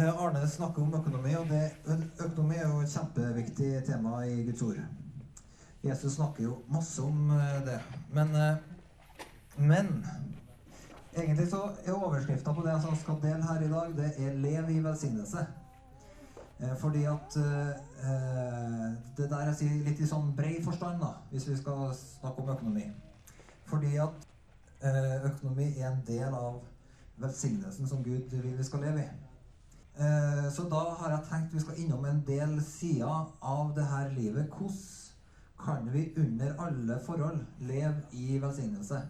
Eh, Arne snakker om økonomi, og det, økonomi er jo et kjempeviktig tema i Guds ord. Jesus snakker jo masse om eh, det. Men, eh, men egentlig så er overskrifta på det jeg skal dele her i dag, det er 'Lev i velsignelse'. Fordi at Det der jeg sier litt i sånn brei forstand, da, hvis vi skal snakke om økonomi. Fordi at økonomi er en del av velsignelsen som Gud vil vi skal leve i. Eh, så da har jeg tenkt vi skal innom en del sider av det her livet. Hvordan kan vi under alle forhold leve i velsignelse?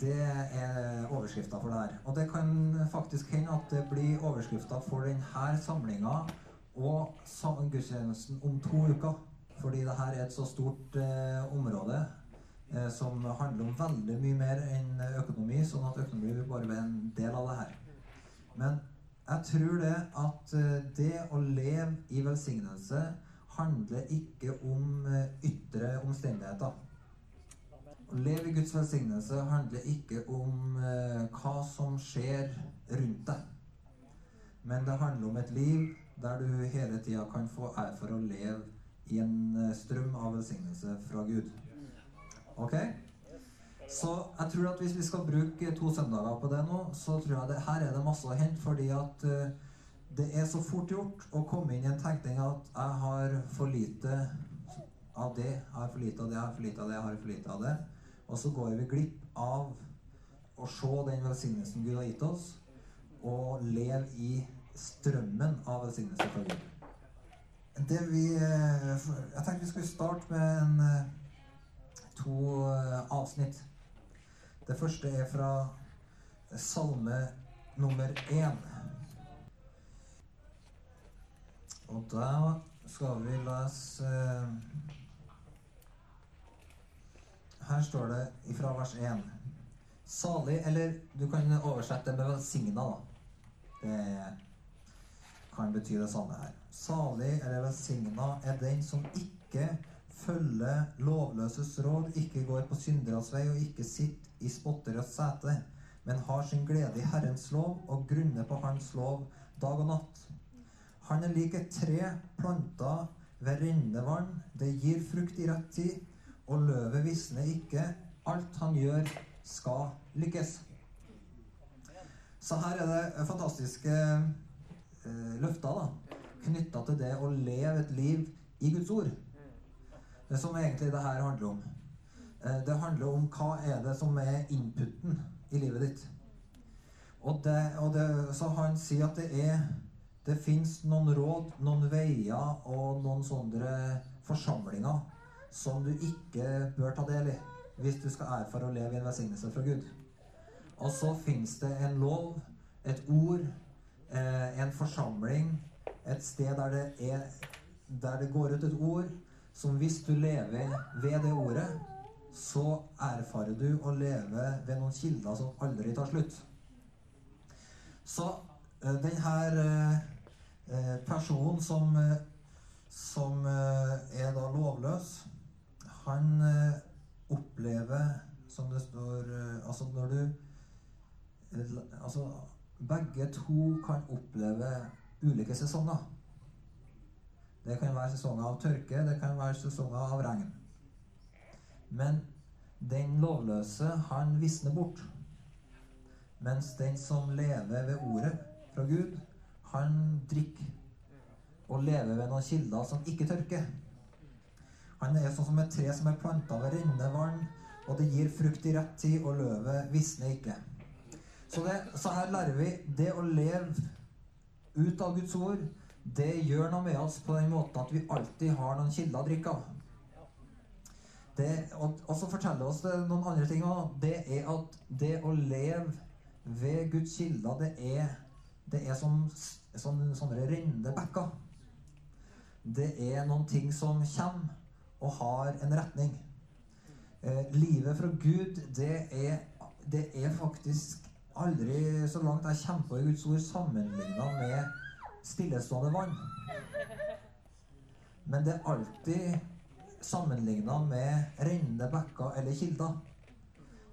Det er overskrifta for det her. Og det kan faktisk hende at det blir overskrifta for denne samlinga og gudstjenesten om to uker. Fordi det her er et så stort eh, område eh, som handler om veldig mye mer enn økonomi, sånn at økonomi vil bare være en del av det her. Men jeg tror det at eh, det å leve i velsignelse handler ikke om eh, ytre omstendigheter. Å leve i Guds velsignelse handler ikke om eh, hva som skjer rundt deg. Men det handler om et liv der du hele tida kan få ære for å leve i en strøm av velsignelse fra Gud. Ok? Så jeg tror at hvis vi skal bruke to søndager på det nå, så tror jeg det, her er det masse å hente. Fordi at uh, det er så fort gjort å komme inn i en tenkning at jeg har for lite av det, jeg har for lite av det, jeg har for lite av det, jeg har for lite av det. Og så går vi glipp av å se den velsignelsen Gud har gitt oss, og leve i strømmen av velsignelse fra Gud. Det vi, eh, jeg tenkte vi skulle starte med en, eh, to avsnitt. Det første er fra salme nummer én. Og da skal vi lese her står det ifra vers 1. Salig, eller du kan oversette det med velsigna, da. Det kan bety det samme her. Salig eller velsigna er den som ikke følger lovløses råd, ikke går på synderes vei og ikke sitter i spotteres sete, men har sin glede i Herrens lov og grunner på Hans lov dag og natt. Han er lik et tre planta ved rennende vann. Det gir frukt i rett tid og løvet visner ikke. Alt han gjør, skal lykkes. Så her er det fantastiske eh, løfter da, knytta til det å leve et liv i Guds ord. Det som egentlig det her handler om. Eh, det handler om hva er det som er inputen i livet ditt. Og, det, og det, så han sier at det er det fins noen råd, noen veier og noen sånne forsamlinger som du ikke bør ta del i hvis du skal erfare å leve i en velsignelse fra Gud. Og så fins det en lov, et ord, eh, en forsamling, et sted der det, er, der det går ut et ord som hvis du lever ved det ordet, så erfarer du å leve ved noen kilder som aldri tar slutt. Så eh, denne eh, personen som, som er da lovløs han eh, opplever, som det står eh, Altså når du eh, Altså begge to kan oppleve ulike sesonger. Det kan være sesonger av tørke, det kan være sesonger av regn. Men den lovløse, han visner bort. Mens den som lever ved ordet fra Gud, han drikker og lever ved noen kilder som ikke tørker. Han er sånn som et tre som er planta ved rennende vann, og det gir frukt i rett tid, og løvet visner ikke. Så, det, så her lærer vi det å leve ut av Guds ord. Det gjør noe med oss på den måten at vi alltid har noen kilder å drikke av. Og, så forteller oss det noen andre ting òg. Det er at det å leve ved Guds kilder, det er, det er som sånn, sånne rennende bekker. Det er noen ting som kommer og har en retning. Eh, livet fra Gud, det er, det er faktisk aldri så langt jeg kommer på i Guds ord, sammenligna med stillestående vann. Men det er alltid sammenligna med rennende bekker eller kilder.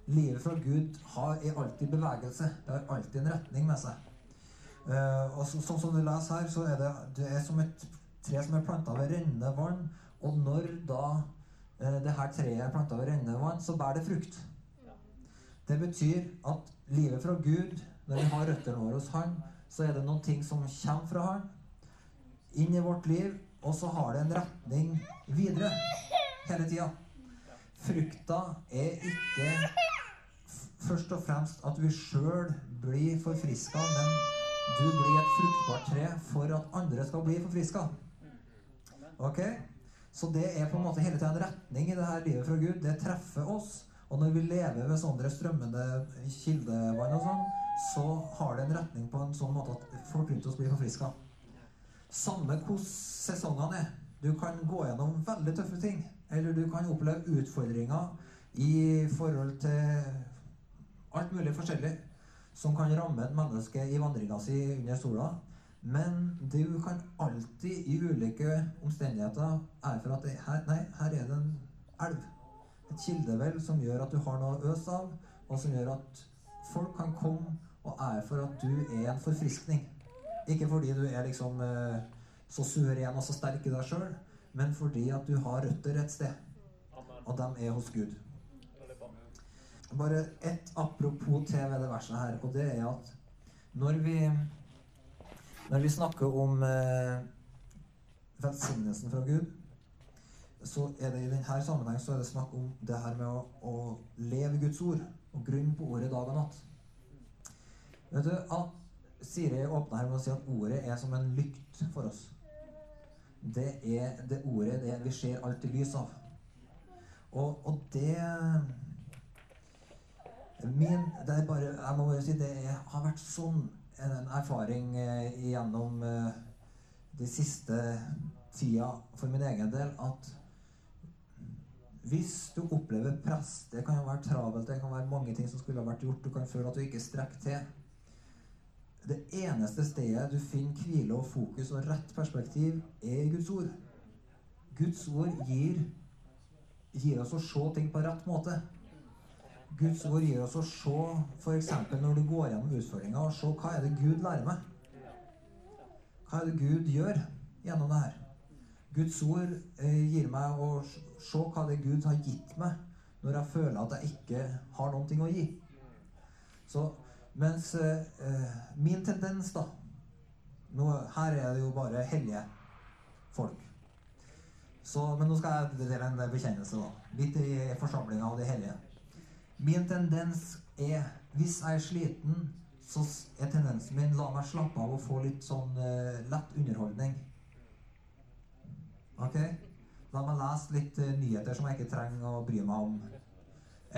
Livet fra Gud har, er alltid bevegelse. Det har alltid en retning med seg. Eh, og så, sånn som du leser her, så er det, det er som et tre som er planta ved rennende vann. Og når da uh, det her treet er planta ved rennende vann, så bærer det frukt. Det betyr at livet fra Gud, når vi har røttene våre hos Han, så er det noen ting som kommer fra Han, inn i vårt liv, og så har det en retning videre hele tida. Frukta er ikke først og fremst at vi sjøl blir forfriska, men du blir et fruktbart tre for at andre skal bli forfriska. Ok? Så det er på en måte hele tida en retning i det her livet fra Gud. Det treffer oss. Og når vi lever ved sånne strømmende kildevann og sånn, så har det en retning på en sånn måte at folk rundt oss blir forfriska. Samme hvordan sesongene er. Du kan gå gjennom veldig tøffe ting. Eller du kan oppleve utfordringer i forhold til alt mulig forskjellig som kan ramme et menneske i vandringa si under sola. Men du kan alltid i ulike omstendigheter erfare at det, her, nei, her er det en elv. Et kildevel som gjør at du har noe å øse av, og som gjør at folk kan komme og ære for at du er en forfriskning. Ikke fordi du er liksom eh, så suveren og så sterk i deg sjøl, men fordi at du har røtter et sted. Og de er hos Gud. Bare ett apropos til ved det verset her, og det er at når vi når vi snakker om eh, velsignelsen fra Gud, så er det i denne sammenheng så er det snakk om det her med å, å leve Guds ord og grunn på ordet dag og natt. Vet du, at Siri åpna her med å si at ordet er som en lykt for oss. Det er det ordet det vi ser alt i lys av. Og, og det min, det er bare, Jeg må bare si det er, har vært sånn en erfaring eh, gjennom eh, de siste tida for min egen del at hvis du opplever press Det kan jo være travelt, det kan være mange ting som skulle ha vært gjort. Du kan føle at du ikke strekker til. Det eneste stedet du finner hvile og fokus og rett perspektiv, er i Guds ord. Guds ord gir, gir oss å se ting på rett måte. Guds ord gir oss å se f.eks. når du går gjennom utfordringa, og se hva er det Gud lærer meg. Hva er det Gud gjør gjennom det her? Guds ord eh, gir meg å se hva det Gud har gitt meg, når jeg føler at jeg ikke har ting å gi. Så mens eh, min tendens, da nå, Her er det jo bare hellige folk. Så, men nå skal jeg dele en bekjennelse, da. Litt i forsamlinga av de hellige. Min tendens er Hvis jeg er sliten, så er tendensen min la meg slappe av og få litt sånn uh, lett underholdning. Ok? La meg lese litt uh, nyheter som jeg ikke trenger å bry meg om.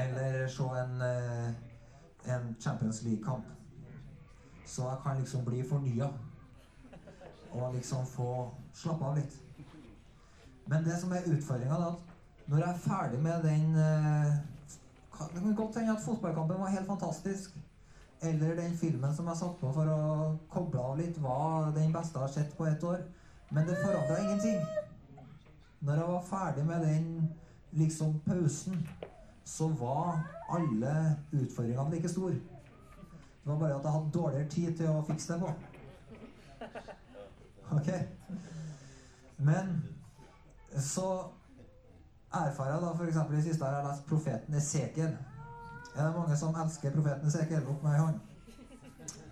Eller se en, uh, en Champions League-kamp. Så jeg kan liksom bli fornya. Og liksom få slappe av litt. Men det som er utfordringa, at når jeg er ferdig med den det kan godt hende at fotballkampen var helt fantastisk. Eller den filmen som jeg satte på for å koble av litt, var den beste jeg har sett på ett år. Men det forandra ingenting. Når jeg var ferdig med den liksom pausen, så var alle utfordringene like store. Det var bare at jeg hadde dårligere tid til å fikse det på. Ok? Men så erfarer jeg da f.eks. i siste har jeg lest profeten Esekiel. Er det mange som elsker profeten Esekiel? Opp med ei hånd.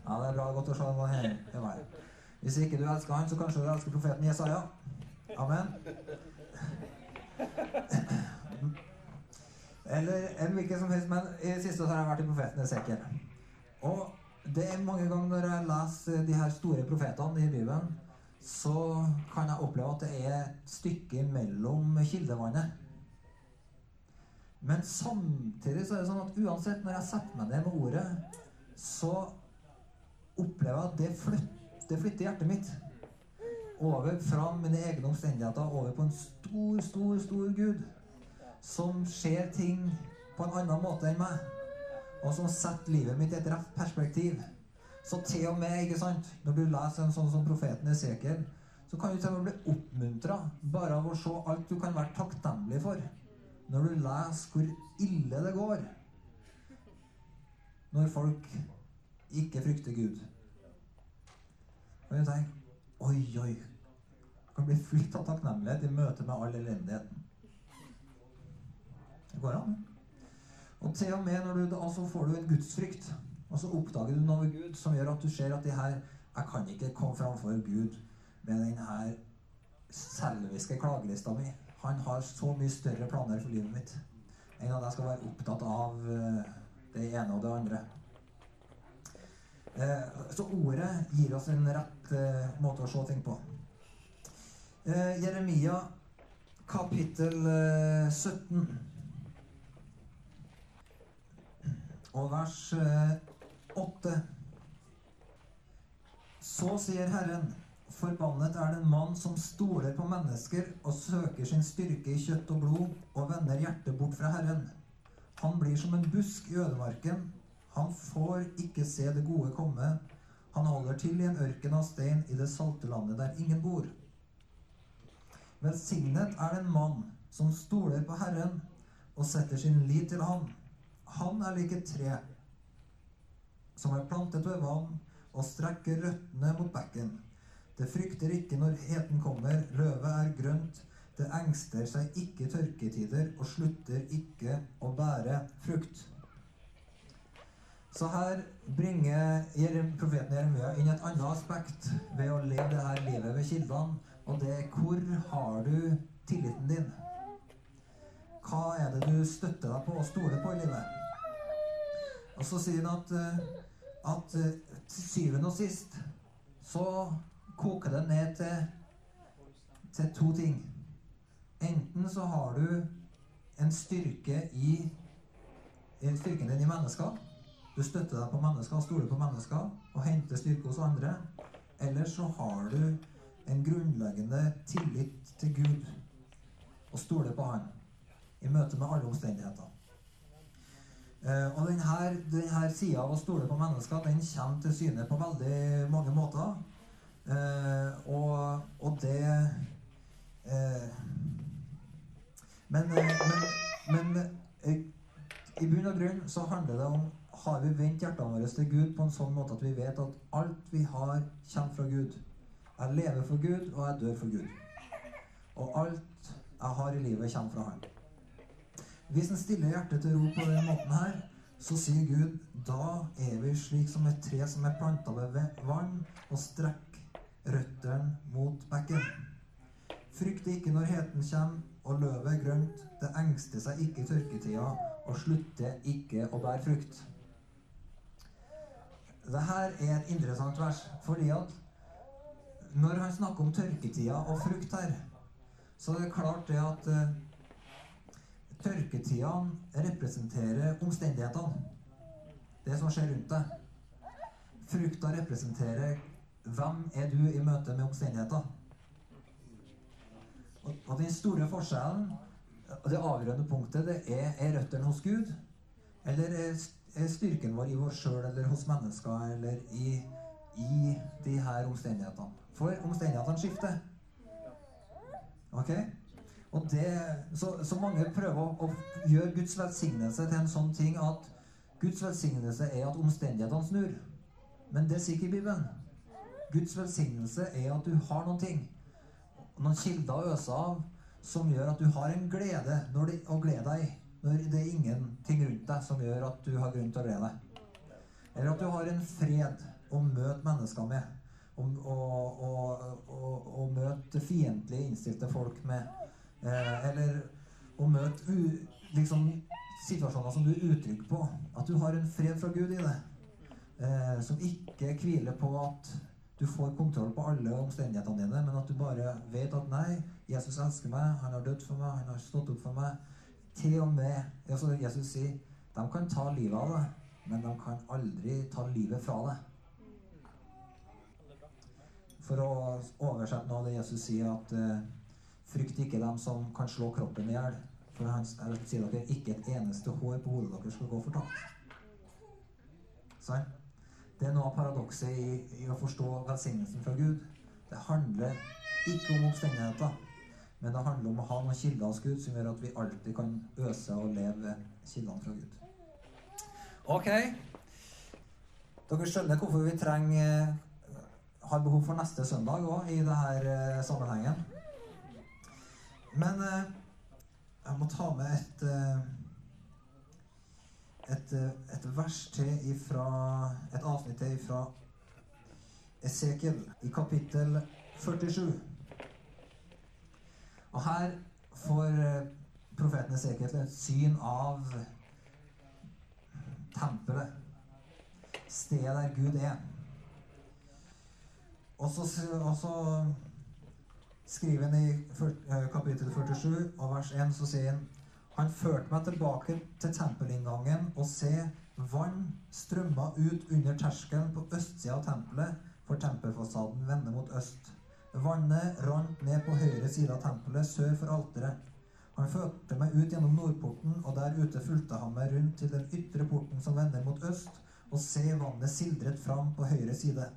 Ja, det er bra. Godt å se noen her. Hvis ikke du elsker han, så kanskje du elsker profeten Jesaja. Amen. Eller, hvilken som helst, men i det siste har jeg vært i profeten sekker. Og det er mange ganger når jeg leser de her store profetene i Bibelen, så kan jeg oppleve at det er et stykke mellom kildevannet. Men samtidig så er det sånn at uansett når jeg setter meg ned med ordet, så opplever jeg at det flytter, det flytter hjertet mitt over fra mine egne omstendigheter over på en stor, stor, stor Gud som ser ting på en annen måte enn meg, og som setter livet mitt i et rett perspektiv. Så til og med, ikke sant, når du leser en sånn som profeten Esekiel, så kan du til og med bli oppmuntra bare av å se alt du kan være takknemlig for når du leser hvor ille det går når folk ikke frykter Gud. Og jeg tenker Oi, oi. Kan bli fylt av takknemlighet i møte med all elendigheten. Det går an. Og til og med når du da så får du en gudsfrykt, og så oppdager du noe ved Gud som gjør at du ser at de her Jeg kan ikke komme framfor Gud med den her selviske klagelista mi. Han har så mye større planer for livet mitt enn at jeg skal være opptatt av eh, det ene og det andre. Eh, så ordet gir oss en rett eh, måte å se ting på. Jeremia kapittel 17 og vers 8. Så sier Herren Forbannet er den mann som stoler på mennesker og søker sin styrke i kjøtt og blod og vender hjertet bort fra Herren. Han blir som en busk i ødemarken. Han får ikke se det gode komme. Han holder til i en ørken av stein i det salte landet der ingen bor. Velsignet er den mann som stoler på Herren og setter sin lit til Han. Han er lik et tre som er plantet ved vann og strekker røttene mot bekken. Det frykter ikke når heten kommer, løvet er grønt, det engster seg ikke tørketider og slutter ikke å bære frukt. Så her bringer profeten Jeremia inn et annet aspekt ved å leve det her livet ved kildene, og det hvor har du tilliten din? Hva er det du støtter deg på og stoler på i livet? Og så sier han at, eh, at eh, til syvende og sist så koker det ned til, til to ting. Enten så har du en styrke i styrken din i mennesker. Du støtter deg på mennesker, stoler på mennesker og henter styrke hos andre. Eller så har du en grunnleggende tillit til Gud og stole på Han i møte med alle omstendigheter. Uh, og denne, denne sida av å stole på mennesker den kommer til syne på veldig mange måter. Eh, og, og, det eh, Men, eh, men, men eh, i bunn og grunn så handler det om har vi vendt hjertene våre til Gud på en sånn måte at vi vet at alt vi har, kommer fra Gud. Jeg lever for Gud, og jeg dør for Gud. Og alt jeg har i livet, kommer fra Han. Hvis en stiller hjertet til ro på denne måten her, så sier Gud da er vi slik som et tre som er planta ved vann og strekker røttene mot bekken. Frykter ikke når heten kommer og løvet er grønt. Det engster seg ikke i tørketida og slutter ikke å bære frukt. Dette er et interessant vers, fordi at når han snakker om tørketida og frukt her, så er det klart det at uh, tørketida representerer omstendighetene. Det som skjer rundt deg. Frukta representerer hvem er du i møte med omstendigheter? Og, og den store forskjellen, og det avgjørende punktet, det er er røttene hos Gud? Eller er styrken vår i oss sjøl eller hos mennesker eller i, i de her omstendighetene? For omstendighetene skifter. Ok? Og det, så, så mange prøver å, å, gjøre Guds velsignelse til en sånn ting at Guds velsignelse er at omstendighetene snur. Men det sier ikke Bibelen. Guds velsignelse er at du har noen ting, noen kilder å øse av, som gjør at du har en glede det, å glede deg når det er ingenting rundt deg som gjør at du har grunn til å glede deg. Eller at du har en fred å møte mennesker med. Og, møte fiendtlig innstilte folk med. Eh, eller å møte u, liksom, situasjoner som du er utrygg på. At du har en fred fra Gud i det. Eh, som ikke hviler på at du får kontroll på alle omstendighetene dine, men at du bare vet at nei, Jesus elsker meg, han har dødd for meg, han har stått opp for meg. Til og med altså Jesus sier de kan ta livet av deg, men de kan aldri ta livet fra deg. For å oversette noe av det Jesus sier, at uh, frykt ikke dem som kan slå kroppen i hjel. For han sier dere ikke et eneste hår på hodet deres skal gå fortapt. Sånn? Det er noe av paradokset i, i, å forstå velsignelsen fra Gud. Det handler ikke om oppstendigheter, men det handler om å ha noen kilder hos Gud som gjør at vi alltid kan øse og leve kildene fra Gud. Ok. Dere skjønner hvorfor vi trenger har behov for neste søndag òg, i denne sammenhengen. Men jeg må ta med et et, et vers til ifra Et avsnitt til fra Esekiel i kapittel 47. Og her får profeten Esekiel et syn av tempelet. Stedet der Gud er. Og så, og så skriver han i kapittel 47 og vers 1, så sier han han førte meg tilbake til tempelinngangen, og se, vann strømma ut under terskelen på østsida av tempelet, for tempelfasaden vender mot øst. Vannet rant ned på høyre side av tempelet, sør for alteret. Han førte meg ut gjennom nordporten, og der ute fulgte han meg rundt til den ytre porten som vender mot øst, og se vannet sildret fram på høyre side.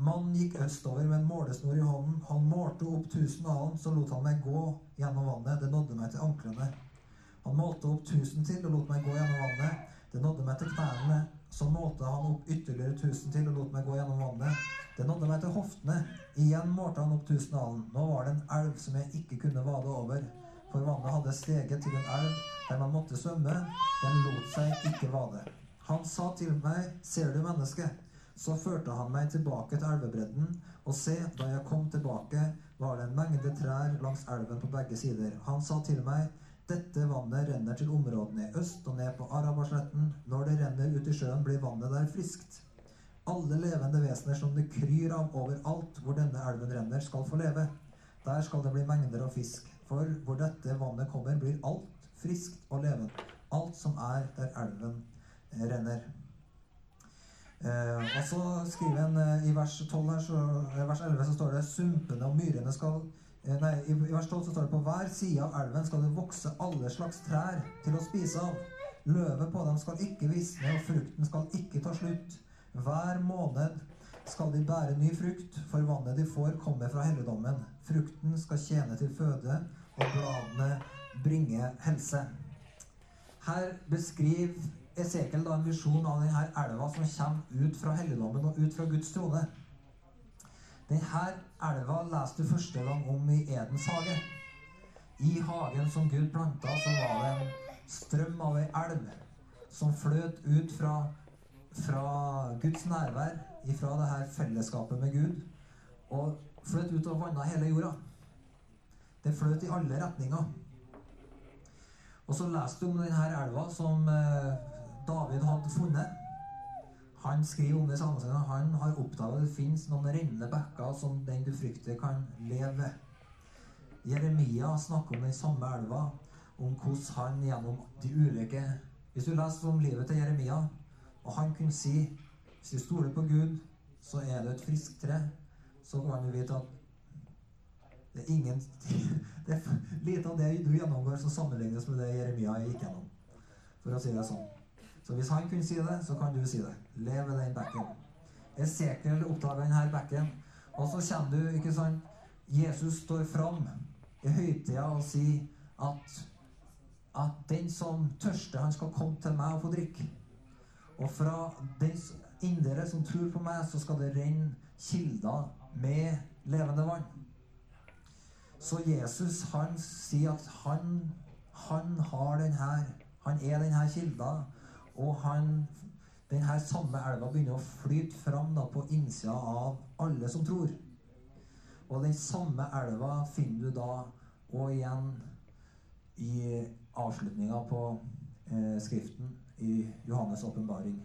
Mannen gikk østover med en målesnor i hånden. Han målte opp tusen alen, så lot han meg gå gjennom vannet. Det nådde meg til anklene. Han målte opp tusen til og lot meg gå gjennom vannet. Det nådde meg til knærne. Så målte han opp ytterligere tusen til og lot meg gå gjennom vannet. Det nådde meg til hoftene. Igjen målte han opp tusen alen. Nå var det en elv som jeg ikke kunne vade over for vannet hadde steget til en elv der man måtte svømme. Den lot seg ikke vade. Han sa til meg, ser du mennesket? Så førte han meg tilbake til elvebredden, og se, da jeg kom tilbake, var det en mengde trær langs elven på begge sider. Han sa til meg, dette vannet renner til områdene i øst og ned på Arabasletten. Når det renner ut i sjøen, blir vannet der friskt. Alle levende vesener som det kryr av overalt hvor denne elven renner, skal få leve. Der skal det bli mengder av fisk. For hvor dette vannet kommer, blir alt friskt og levende. Alt som er der elven renner. Eh, og så skriver han eh, i vers 12 her, så, eh, vers 11 så står det sumpene og myrene skal eh, Nei, i, i, vers 12 så står det på hver side av elven skal det vokse alle slags trær til å spise av. Løvet på dem skal ikke visne, og frukten skal ikke ta slutt. Hver måned skal de bære ny frukt, for vannet de får, kommer fra helligdommen. Frukten skal tjene til føde, og bladene bringe helse. Her beskriver Esekiel da en visjon av denne elva som kommer ut fra helligdommen og ut fra Guds trone. Denne elva leste du første gang om i Edens hage. I hagen som Gud planta, så var det en strøm av ei elv som fløt ut fra, fra Guds nærvær, ifra det her fellesskapet med Gud, og fløt ut og vanna hele jorda. Det fløt i alle retninger. Og så leste du om denne elva som eh, David hadde funnet. Han skriver om det samme som han har oppdaget det fins noen rennende bekker som den du frykter, kan leve ved. Jeremia snakker om den samme elva, om hvordan han gjennom de ulike Hvis du leser om livet til Jeremia, og han kunne si hvis du stoler på Gud, så er det et friskt tre, så kan du vite at det er ingen Det er lite av det du gjennomgår som sammenlignes med det Jeremia gikk gjennom. For å si det sånn. Så hvis han kunne si det, så kan du si det. Lev ved den bekken. Esekiel oppdaga denne bekken, og så kommer du, ikke sant Jesus står fram i høytida og sier at, at den som tørster, han skal komme til meg og få drikke. Og fra den indre som tror på meg, så skal det renne kilder med levende vann. Så Jesus han sier at han, han har den her, han er denne kilda. Og han, denne samme elva begynner å flyte fram da, på innsida av alle som tror. Og den samme elva finner du da og igjen i avslutninga på eh, Skriften i Johannes' åpenbaring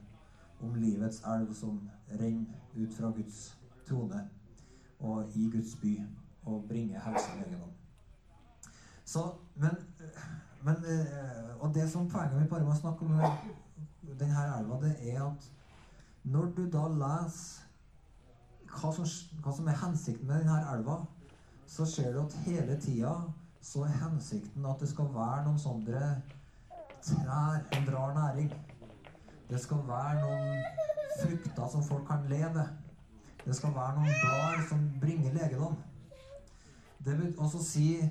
om livets elv som renner ut fra Guds trone og i Guds by og bringer helse og legedom. Men, men, eh, Og det som poenget mitt bare var å snakke om denne elva, det er at når du da leser hva som, hva som er hensikten med denne elva, så ser du at hele tida så er hensikten at det skal være noen sånne trær som drar næring. Det skal være noen frukter som folk kan leve. Det skal være noen blad som bringer legedom. Og så sier,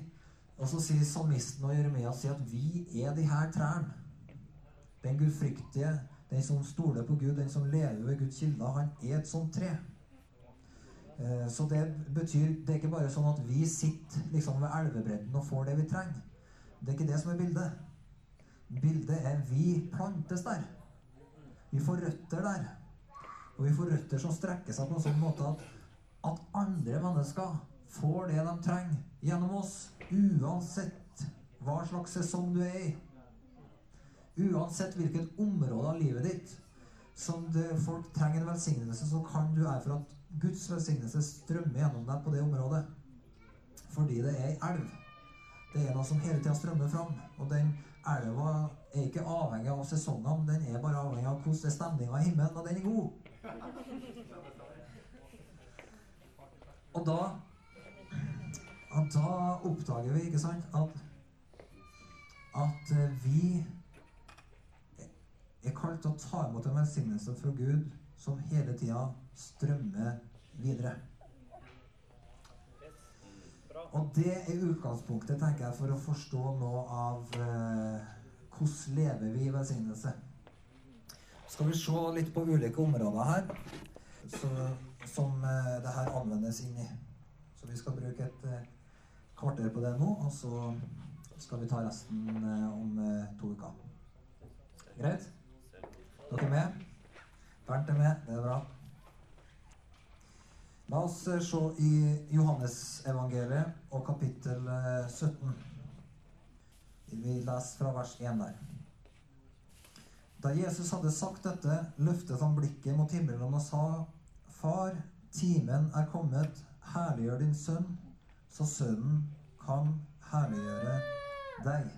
sier salmisten og Jeremia at vi er de her trærne. Den gudfryktige, den som stoler på Gud, den som lever ved Guds kilder, han er et sånt tre. Eh, Så det betyr Det er ikke bare sånn at vi sitter liksom ved elvebredden og får det vi trenger. Det er ikke det som er bildet. Bildet er vi plantes der. Vi får røtter der. Og vi får røtter som strekker seg på en sånn måte at, at andre mennesker får det de trenger gjennom oss, uansett hva slags sesong du er i. Uansett hvilket område av livet ditt som det, folk trenger en velsignelse, så kan du være for at Guds velsignelse strømmer gjennom deg på det området. Fordi det er ei elv. Det er noe som hele tida strømmer fram. Og den elva er ikke avhengig av sesongene, den er bare avhengig av hvordan er stemninga i himmelen, og den er god. Og da og da oppdager vi, ikke sant, at at eh, vi er kalt til å ta imot en velsignelse fra Gud som hele tida strømmer videre. Og det er utgangspunktet, tenker jeg, for å forstå noe av eh, hvordan lever vi i velsignelse. Skal vi se litt på ulike områder her så, som eh, det her anvendes inn i. Så vi skal bruke et eh, kvarter på det nå, og så skal vi ta resten eh, om eh, to uker. Greit? Dere er med? Bernt er med. Det er bra. La oss eh, se i Johannesevangeliet og kapittel eh, 17. Vi leser fra vers 1 der. Da Jesus hadde sagt dette, løftet han blikket mot himmelen og sa, Far, timen er kommet, herliggjør din sønn, så sønnen kan herliggjøre deg.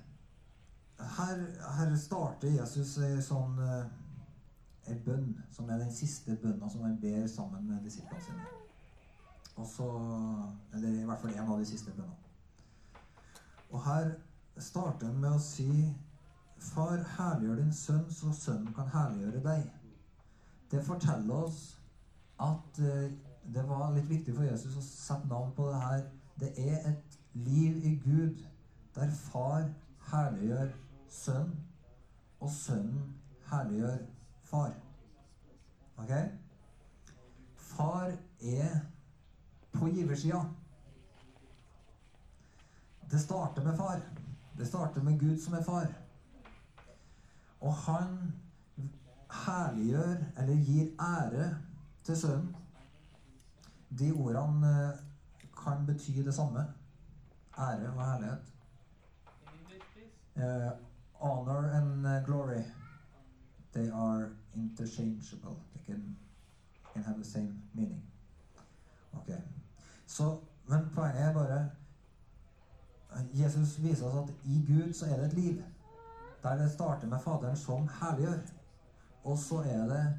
Her, her starter Jesus ei sånn eh, en bønn, som er den siste bønna som han ber sammen med disiplene sine. Og så, eller i hvert fall en av de siste bønnene. Og her starter han med å si Far, herliggjør din sønn, så sønnen kan herliggjøre deg. Det forteller oss at eh, det var litt viktig for Jesus å sette navn på det her. Det er et liv i Gud der far herliggjør sønn, og sønnen herliggjør far. Ok? Far er på giversida. Det starter med far. Det starter med Gud som er far. Og han herliggjør, eller gir ære til sønnen. De ordene eh, kan bety det samme. Ære og herlighet. Eh, honor and eh, glory. They are interchangeable. They can, can have the same meaning. Ok. Så, men poenget er bare Jesus viser oss at i Gud så er det et liv. Der det starter med Faderen som herliggjør. Og så er det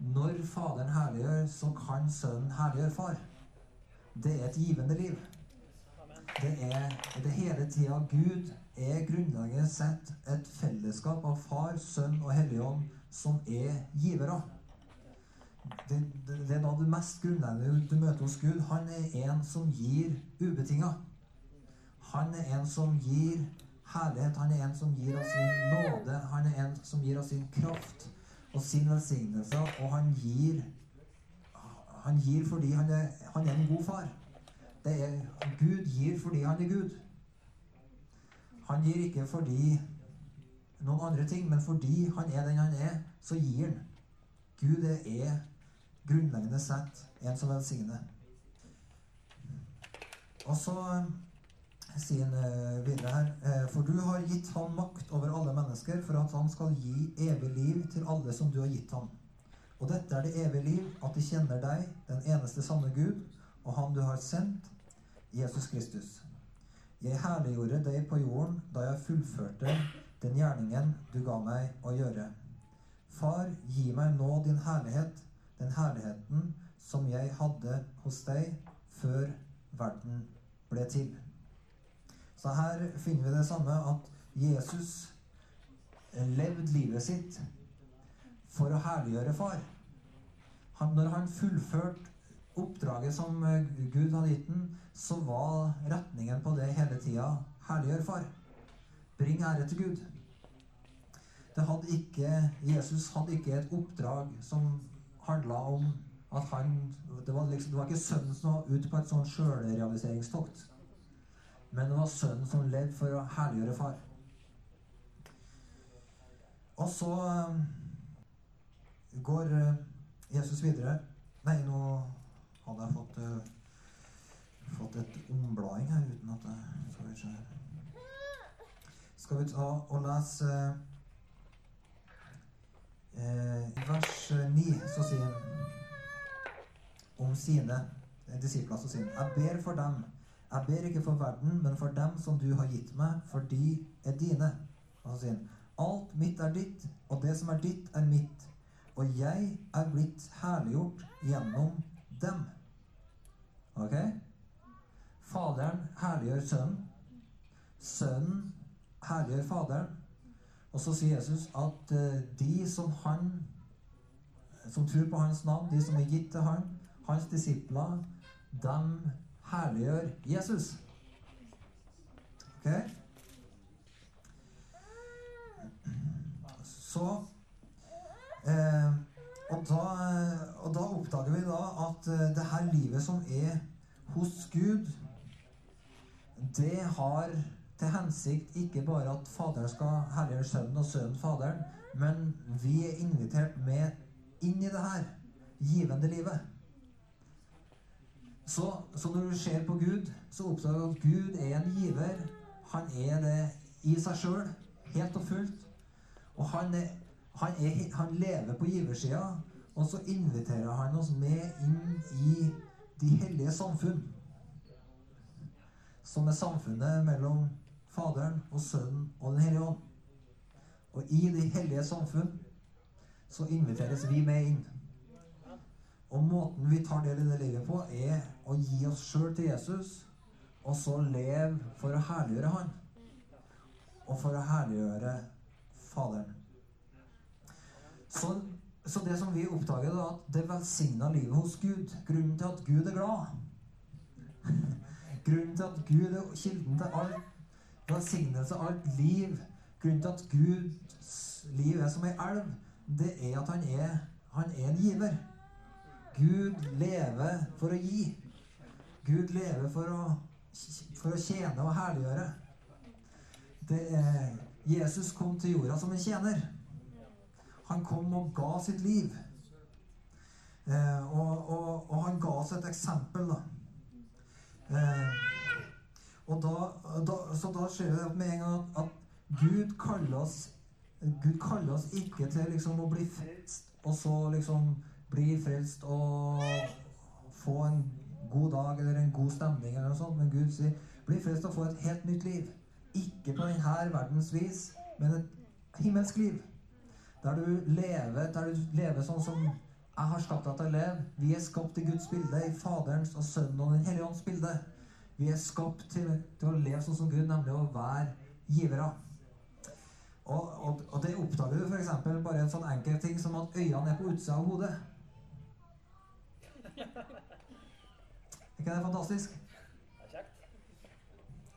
når Faderen herliggjør, så kan Sønnen herliggjøre Far. Det er et givende liv. Det er det hele tida Gud er grunnleggende sett et fellesskap av Far, Sønn og Helligånd som er givere. Det, det, det er da det mest grunnleggende du møter hos Gud. Han er en som gir ubetinga. Han er en som gir herlighet. Han er en som gir av sin nåde. Han er en som gir av sin kraft og sin velsignelse. Og han gir Han gir fordi han er, han er en god far. Er, Gud gir fordi han er Gud. Han gir ikke fordi noen andre ting, men fordi han er den han er, så gir han. Gud er grunnleggende sett en som velsigner. Og så sier han eh, videre her eh, For du har gitt ham makt over alle mennesker, for at han skal gi evig liv til alle som du har gitt ham. Og dette er det evige liv, at de kjenner deg, den eneste sanne Gud, og Han du har sendt, Jesus Kristus. Jeg herliggjorde deg på jorden da jeg fullførte den gjerningen du ga meg å gjøre. Far, gi meg nå din herlighet, den herligheten som jeg hadde hos deg før verden ble til. Så her finner vi det samme at Jesus levde livet sitt for å herliggjøre far. Han, når han fullførte oppdraget som eh, Gud hadde gitt ham, så var retningen på det hele tida herliggjør far. Bring ære til Gud. Det hadde ikke, Jesus hadde ikke et oppdrag som handla om at han Det var, liksom, det var ikke sønnen som var ute på et sånt sjølrealiseringstokt. Men det var sønnen som levde for å herliggjøre far. Og så eh, går eh, Jesus videre Nei, nå hadde jeg fått, uh, fått et omblading her uten at jeg Skal vi se her. Skal vi ta og lese uh, I vers 9 så sier han om sine disipler så sier han, Jeg ber for dem. Jeg ber ikke for verden, men for dem som du har gitt meg, for de er dine. Og så sier han Alt mitt er ditt, og det som er ditt, er mitt. Og jeg er blitt herliggjort gjennom dem. Ok? Faderen herliggjør Sønnen. Sønnen herliggjør Faderen. Og så sier Jesus at uh, de som han som tror på hans navn, de som er gitt til han, hans disipler, dem herliggjør Jesus. Ok? Så eh, og, da, og da oppdager vi da at eh, det her livet som er hos Gud, det har til hensikt ikke bare at Faderen skal herliggjøre Sønnen og Sønnen Faderen, men vi er invitert med inn i det her givende livet. Så, så når du ser på Gud, så oppdager du at Gud er en giver. Han er det i seg sjøl, helt og fullt. Og han, er, han, er, han lever på giversida, og så inviterer han oss med inn i de hellige samfunn. Som er samfunnet mellom Faderen og Sønnen og Den hellige ånd. Og i de hellige samfunn så inviteres vi med inn. Og måten vi tar del i det livet på, er å gi oss sjøl til Jesus, og så leve for å herliggjøre Han. Og for å herliggjøre Faderen. Så, så det som vi oppdager, er at det velsigna livet hos Gud Grunnen til at Gud er glad Grunnen til at Gud er kilden til alt velsignelse, alt liv Grunnen til at Guds liv er som ei elv, det er at han er, han er en giver. Gud lever for å gi. Gud lever for å, for å tjene og herliggjøre. Det er, Jesus kom til jorda som en tjener. Han kom og ga sitt liv. Eh, og, og, og, han ga oss et eksempel, da. Eh, og da, da, så da ser vi med en gang at, Gud kaller oss Gud kaller oss ikke til liksom å bli frelst, og så liksom bli frelst og få en god dag eller en god stemning eller noe sånt. Men Gud sier bli frelst og få et helt nytt liv. Ikke på denne verdens vis, men et himmelsk liv. Der du lever, der du lever sånn som jeg har skapt deg til å leve. Vi er skapt i Guds bilde, i Faderens og Sønnen og Den hellige ånds bilde. Vi er skapt til, til, å leve sånn som Gud, nemlig å være givere. Og, og, og det oppdager du f.eks. bare en sånn enkel ting som at øynene er på utsida av hodet. Er ikke det fantastisk?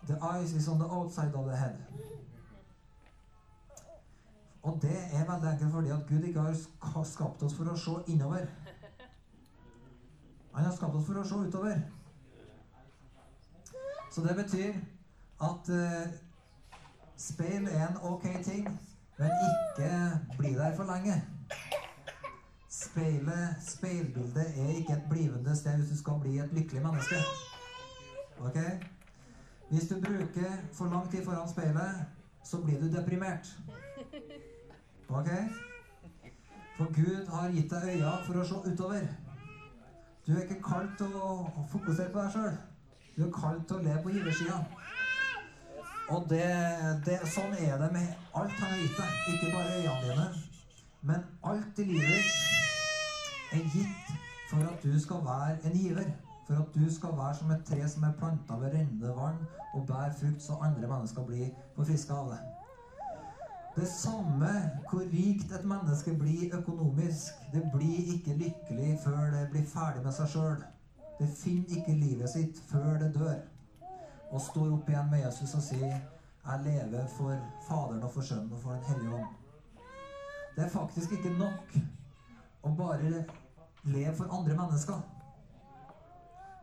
The eyes is on the outside of the head. Og det er veldig enkelt fordi at Gud ikke har skapt oss for å se innover. Han har skapt oss for å se utover. Så det betyr at uh, speil er en ok ting, men ikke bli der for lenge. Speilet, speilbildet er ikke et blivende sted hvis du skal bli et lykkelig menneske. Ok? Hvis du bruker for lang tid foran speilet, så blir du deprimert. Ok? For Gud har gitt deg øyne for å se utover. Du er ikke kalt til å fokusere på deg sjøl. Du er kalt til å leve på giversida. Og det, det, sånn er det med alt han har gitt deg. Ikke bare øynene dine, men alt i livet ditt er gitt for at du skal være en giver. For at du skal være som et tre som er planta ved rennende vann og bærer frukt, så andre mennesker blir forfriska av det. Det samme hvor rikt et menneske blir økonomisk. Det blir ikke lykkelig før det blir ferdig med seg sjøl. Det finner ikke livet sitt før det dør. Og står opp igjen med Jesus og sier 'Jeg lever for Faderen og for Sønnen og for Den hellige ånd'. Det er faktisk ikke nok å bare leve for andre mennesker.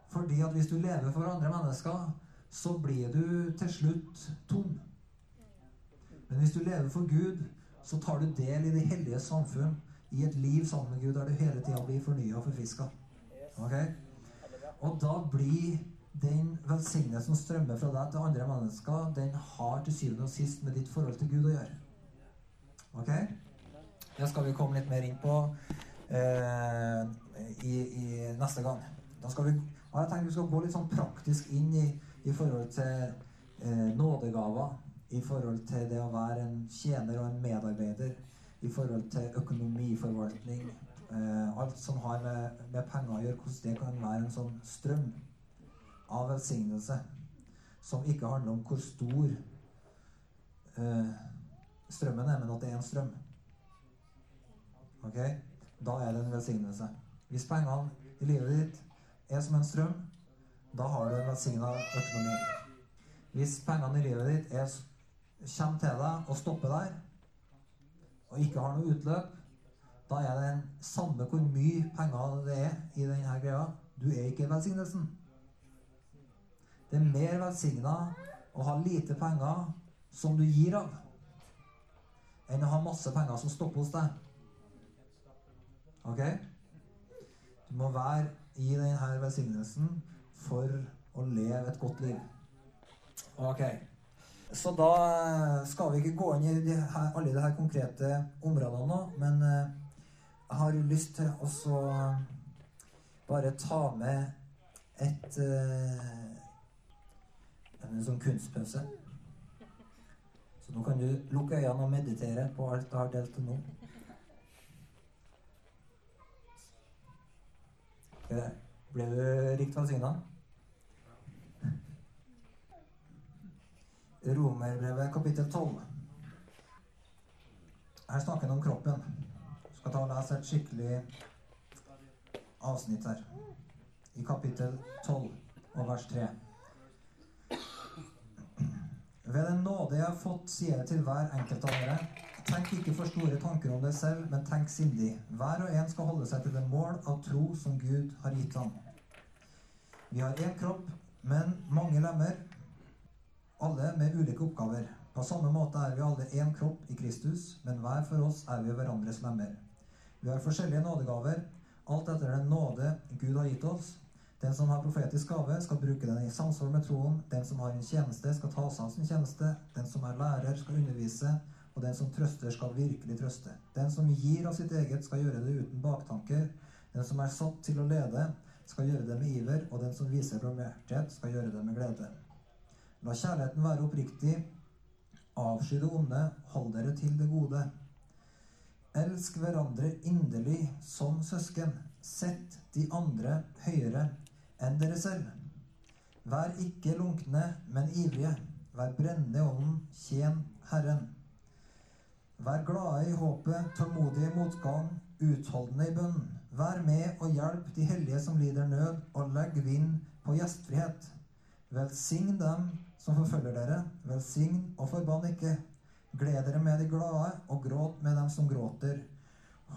Fordi at hvis du lever for andre mennesker, så blir du til slutt tom. Men hvis du lever for Gud, så tar du del i det hellige samfunn, i et liv sammen med Gud der du hele tida blir fornya og forfriska. Okay? Og da blir den velsignelsen som strømmer fra deg til andre mennesker, den har til syvende og sist med ditt forhold til Gud å gjøre. Ok? Det skal vi komme litt mer inn på eh, i, i, neste gang. Da skal vi, jeg tenker vi skal gå litt sånn praktisk inn i, i forhold til eh, nådegaver. I forhold til det å være en tjener og en medarbeider. I forhold til økonomiforvaltning. Eh, alt som har med, med penger å gjøre. Hvordan det kan være en sånn strøm av velsignelse som ikke handler om hvor stor eh, strømmen er, men at det er en strøm. Ok? Da er det en velsignelse. Hvis pengene i livet ditt er som en strøm, da har du en velsigna økonomi. Hvis pengene i livet ditt er, kommer til deg og stopper der, og ikke har noe utløp, da er det en samme hvor mye penger det er i denne greia, du er ikke velsignelsen. Det er mer velsigna å ha lite penger som du gir av, enn å ha masse penger som stopper hos deg. Ok? Du må være i denne velsignelsen for å leve et godt liv. Ok. Så da skal vi ikke gå inn i de her, alle de her konkrete områdene nå, men eh, jeg har lyst til å bare ta med et en sånn kunstpause. Så nå kan du lukke øynene og meditere på alt jeg har delt til nå. Ble du rikt velsigna? Romerbrevet kapittel 12. Her snakker han om kroppen. Skal ta og lese et skikkelig avsnitt her. I kapittel 12 og vers 3. Ved den nåde jeg har fått, sier jeg til hver enkelt av dere, tenk ikke for store tanker om deg selv, men tenk sindig. Hver og en skal holde seg til det mål av tro som Gud har gitt ham. Vi har én kropp, men mange lemmer, alle med ulike oppgaver. På samme måte er vi alle én kropp i Kristus, men hver for oss er vi hverandres lemmer. Vi har forskjellige nådegaver, alt etter den nåde Gud har gitt oss. Den som har profetisk gave, skal bruke den i samsvar med troen. Den som har en tjeneste, skal ta seg av sin tjeneste. Den som er lærer, skal undervise. Og den som trøster, skal virkelig trøste. Den som gir av sitt eget, skal gjøre det uten baktanker. Den som er satt til å lede, skal gjøre det med iver. Og den som viser barmhjertighet, skal gjøre det med glede. La kjærligheten være oppriktig. Avsky det onde. Hold dere til det gode. Elsk hverandre inderlig som søsken. Sett de andre høyere enn dere selv. Vær ikke lunkne, men ivrige. Vær brennende i ånden, tjen Herren. Vær glade i håpet, tålmodige i motgang, utholdende i bønnen. Vær med og hjelp de hellige som lider nød, og legg vind på gjestfrihet. Velsign dem som forfølger dere. Velsign og forbann ikke. Gled dere med de glade, og gråt med dem som gråter.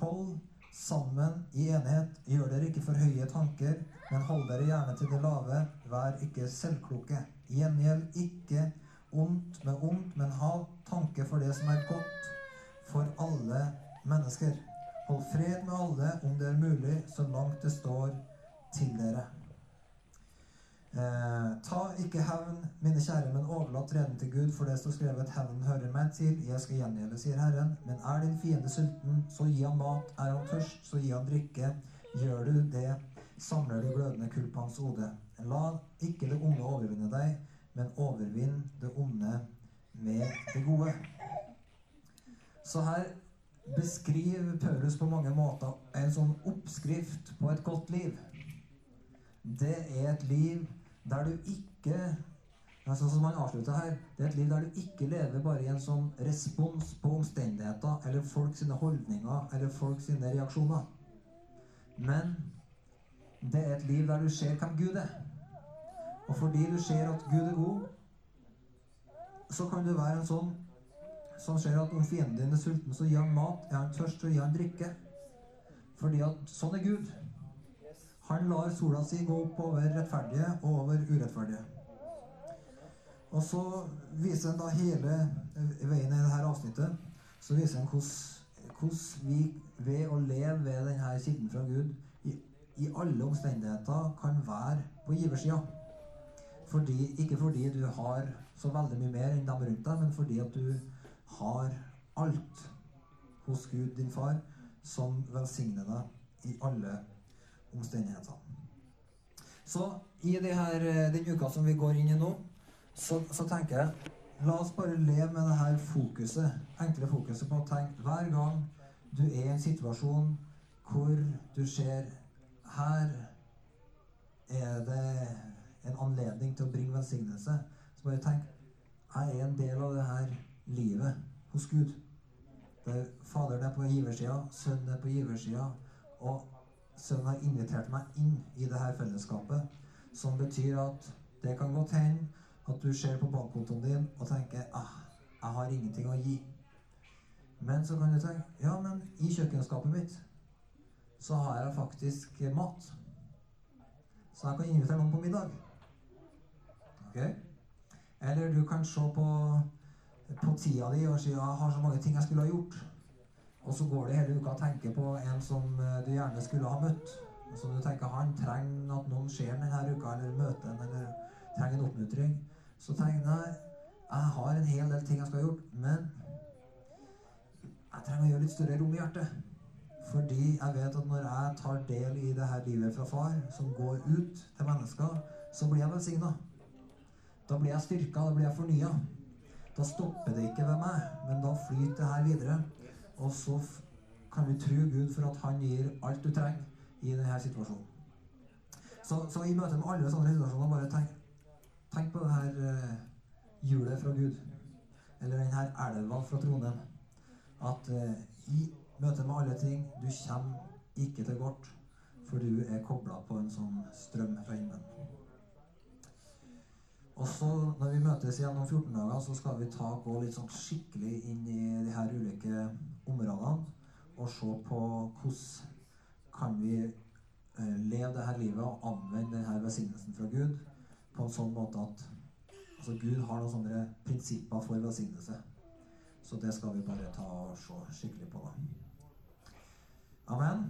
Hold sammen i enighet. Gjør dere ikke for høye tanker, men hold dere gjerne til det lave. Vær ikke selvkloke. Gjengjeld ikke ondt med ondt, men ha tanke for det som er godt for alle mennesker. Hold fred med alle om det er mulig, så langt det står til dere. Eh, ta ikke hevn, mine kjære, men overlat reden til Gud, for det står skrevet 'Hevnen hører meg til, jeg skal gjengjelde', sier Herren. Men er din fiende sulten, så gi han mat. Er han tørst, så gi han drikke. Gjør du det, samler de glødende kull på hans hode. La ikke det onde overvinne deg, men overvinn det onde med det gode. Så her beskriver Paulus på mange måter en sånn oppskrift på et godt liv. Det er et liv der du ikke Sånn som han avslutter her, Det er et liv der du ikke lever bare i en sånn respons på omstendigheter eller folk sine holdninger eller folk sine reaksjoner. Men det er et liv der du ser hvem Gud er. Og fordi du ser at Gud er god, så kan du være en sånn som ser at om fienden din er sulten, så gir han mat. Er han tørst, så gir han drikke. Fordi at sånn er Gud. Han lar sola si gå opp over rettferdige og over urettferdige. Og så viser han da hele veien i dette avsnittet så viser han hvordan vi ved å leve ved denne kilden fra Gud i, i alle omstendigheter kan være på giversida. Fordi, ikke fordi du har så veldig mye mer enn dem rundt deg, men fordi at du har alt hos Gud, din far, som velsigner deg i alle omstendigheter. Så i her, den uka som vi går inn i nå, så, så tenker jeg La oss bare leve med det her fokuset, enkle fokuset på å tenke hver gang du er i en situasjon hvor du ser Her er det en anledning til å bringe velsignelse. Så bare tenk Jeg er en del av det her livet hos Gud. Der Faderen er på giversida, Sønnen er på giversida, og Sønnen har invitert meg inn i det her fellesskapet, som betyr at det kan godt hende at du ser på bankkontoen din og tenker ah, jeg har ingenting å gi. Men så kan du tenke ja, men i kjøkkenskapet mitt så har jeg faktisk mat. Så jeg kan invitere noen på middag. Ok? Eller du kan se på, på tida di og si jeg har så mange ting jeg skulle ha gjort. Og så går det hele uka og tenker på en som eh, du gjerne skulle ha møtt. Som du tenker han trenger at noen ser denne uka, eller møter en, eller trenger en oppmuntring. Så tenker jeg jeg har en hel del ting jeg skal ha gjort, men jeg trenger å gjøre litt større rom i hjertet. Fordi jeg vet at når jeg tar del i det her livet fra far, som går ut til mennesker, så blir jeg velsigna. Da blir jeg styrka, da blir jeg fornya. Da stopper det ikke ved meg, men da flyter det her videre. Og så kan vi tro Gud for at han gir alt du trenger i denne situasjonen. Så, så i møte med alle sånne situasjoner, bare tenk Tenk på det her uh, hjulet fra Gud. Eller denne elva fra Trondheim. At uh, i møte med alle ting Du kommer ikke til kort, for du er kobla på en sånn strøm fra himmelen. Og så Når vi møtes igjen om 14 dager, så skal vi ta gå litt sånn skikkelig inn i de her ulike områdene og se på hvordan kan vi uh, leve dette livet og anvende denne velsignelsen fra Gud på en sånn måte at altså Gud har noen sånne prinsipper for velsignelse. Så det skal vi bare ta og se skikkelig på, da. Amen.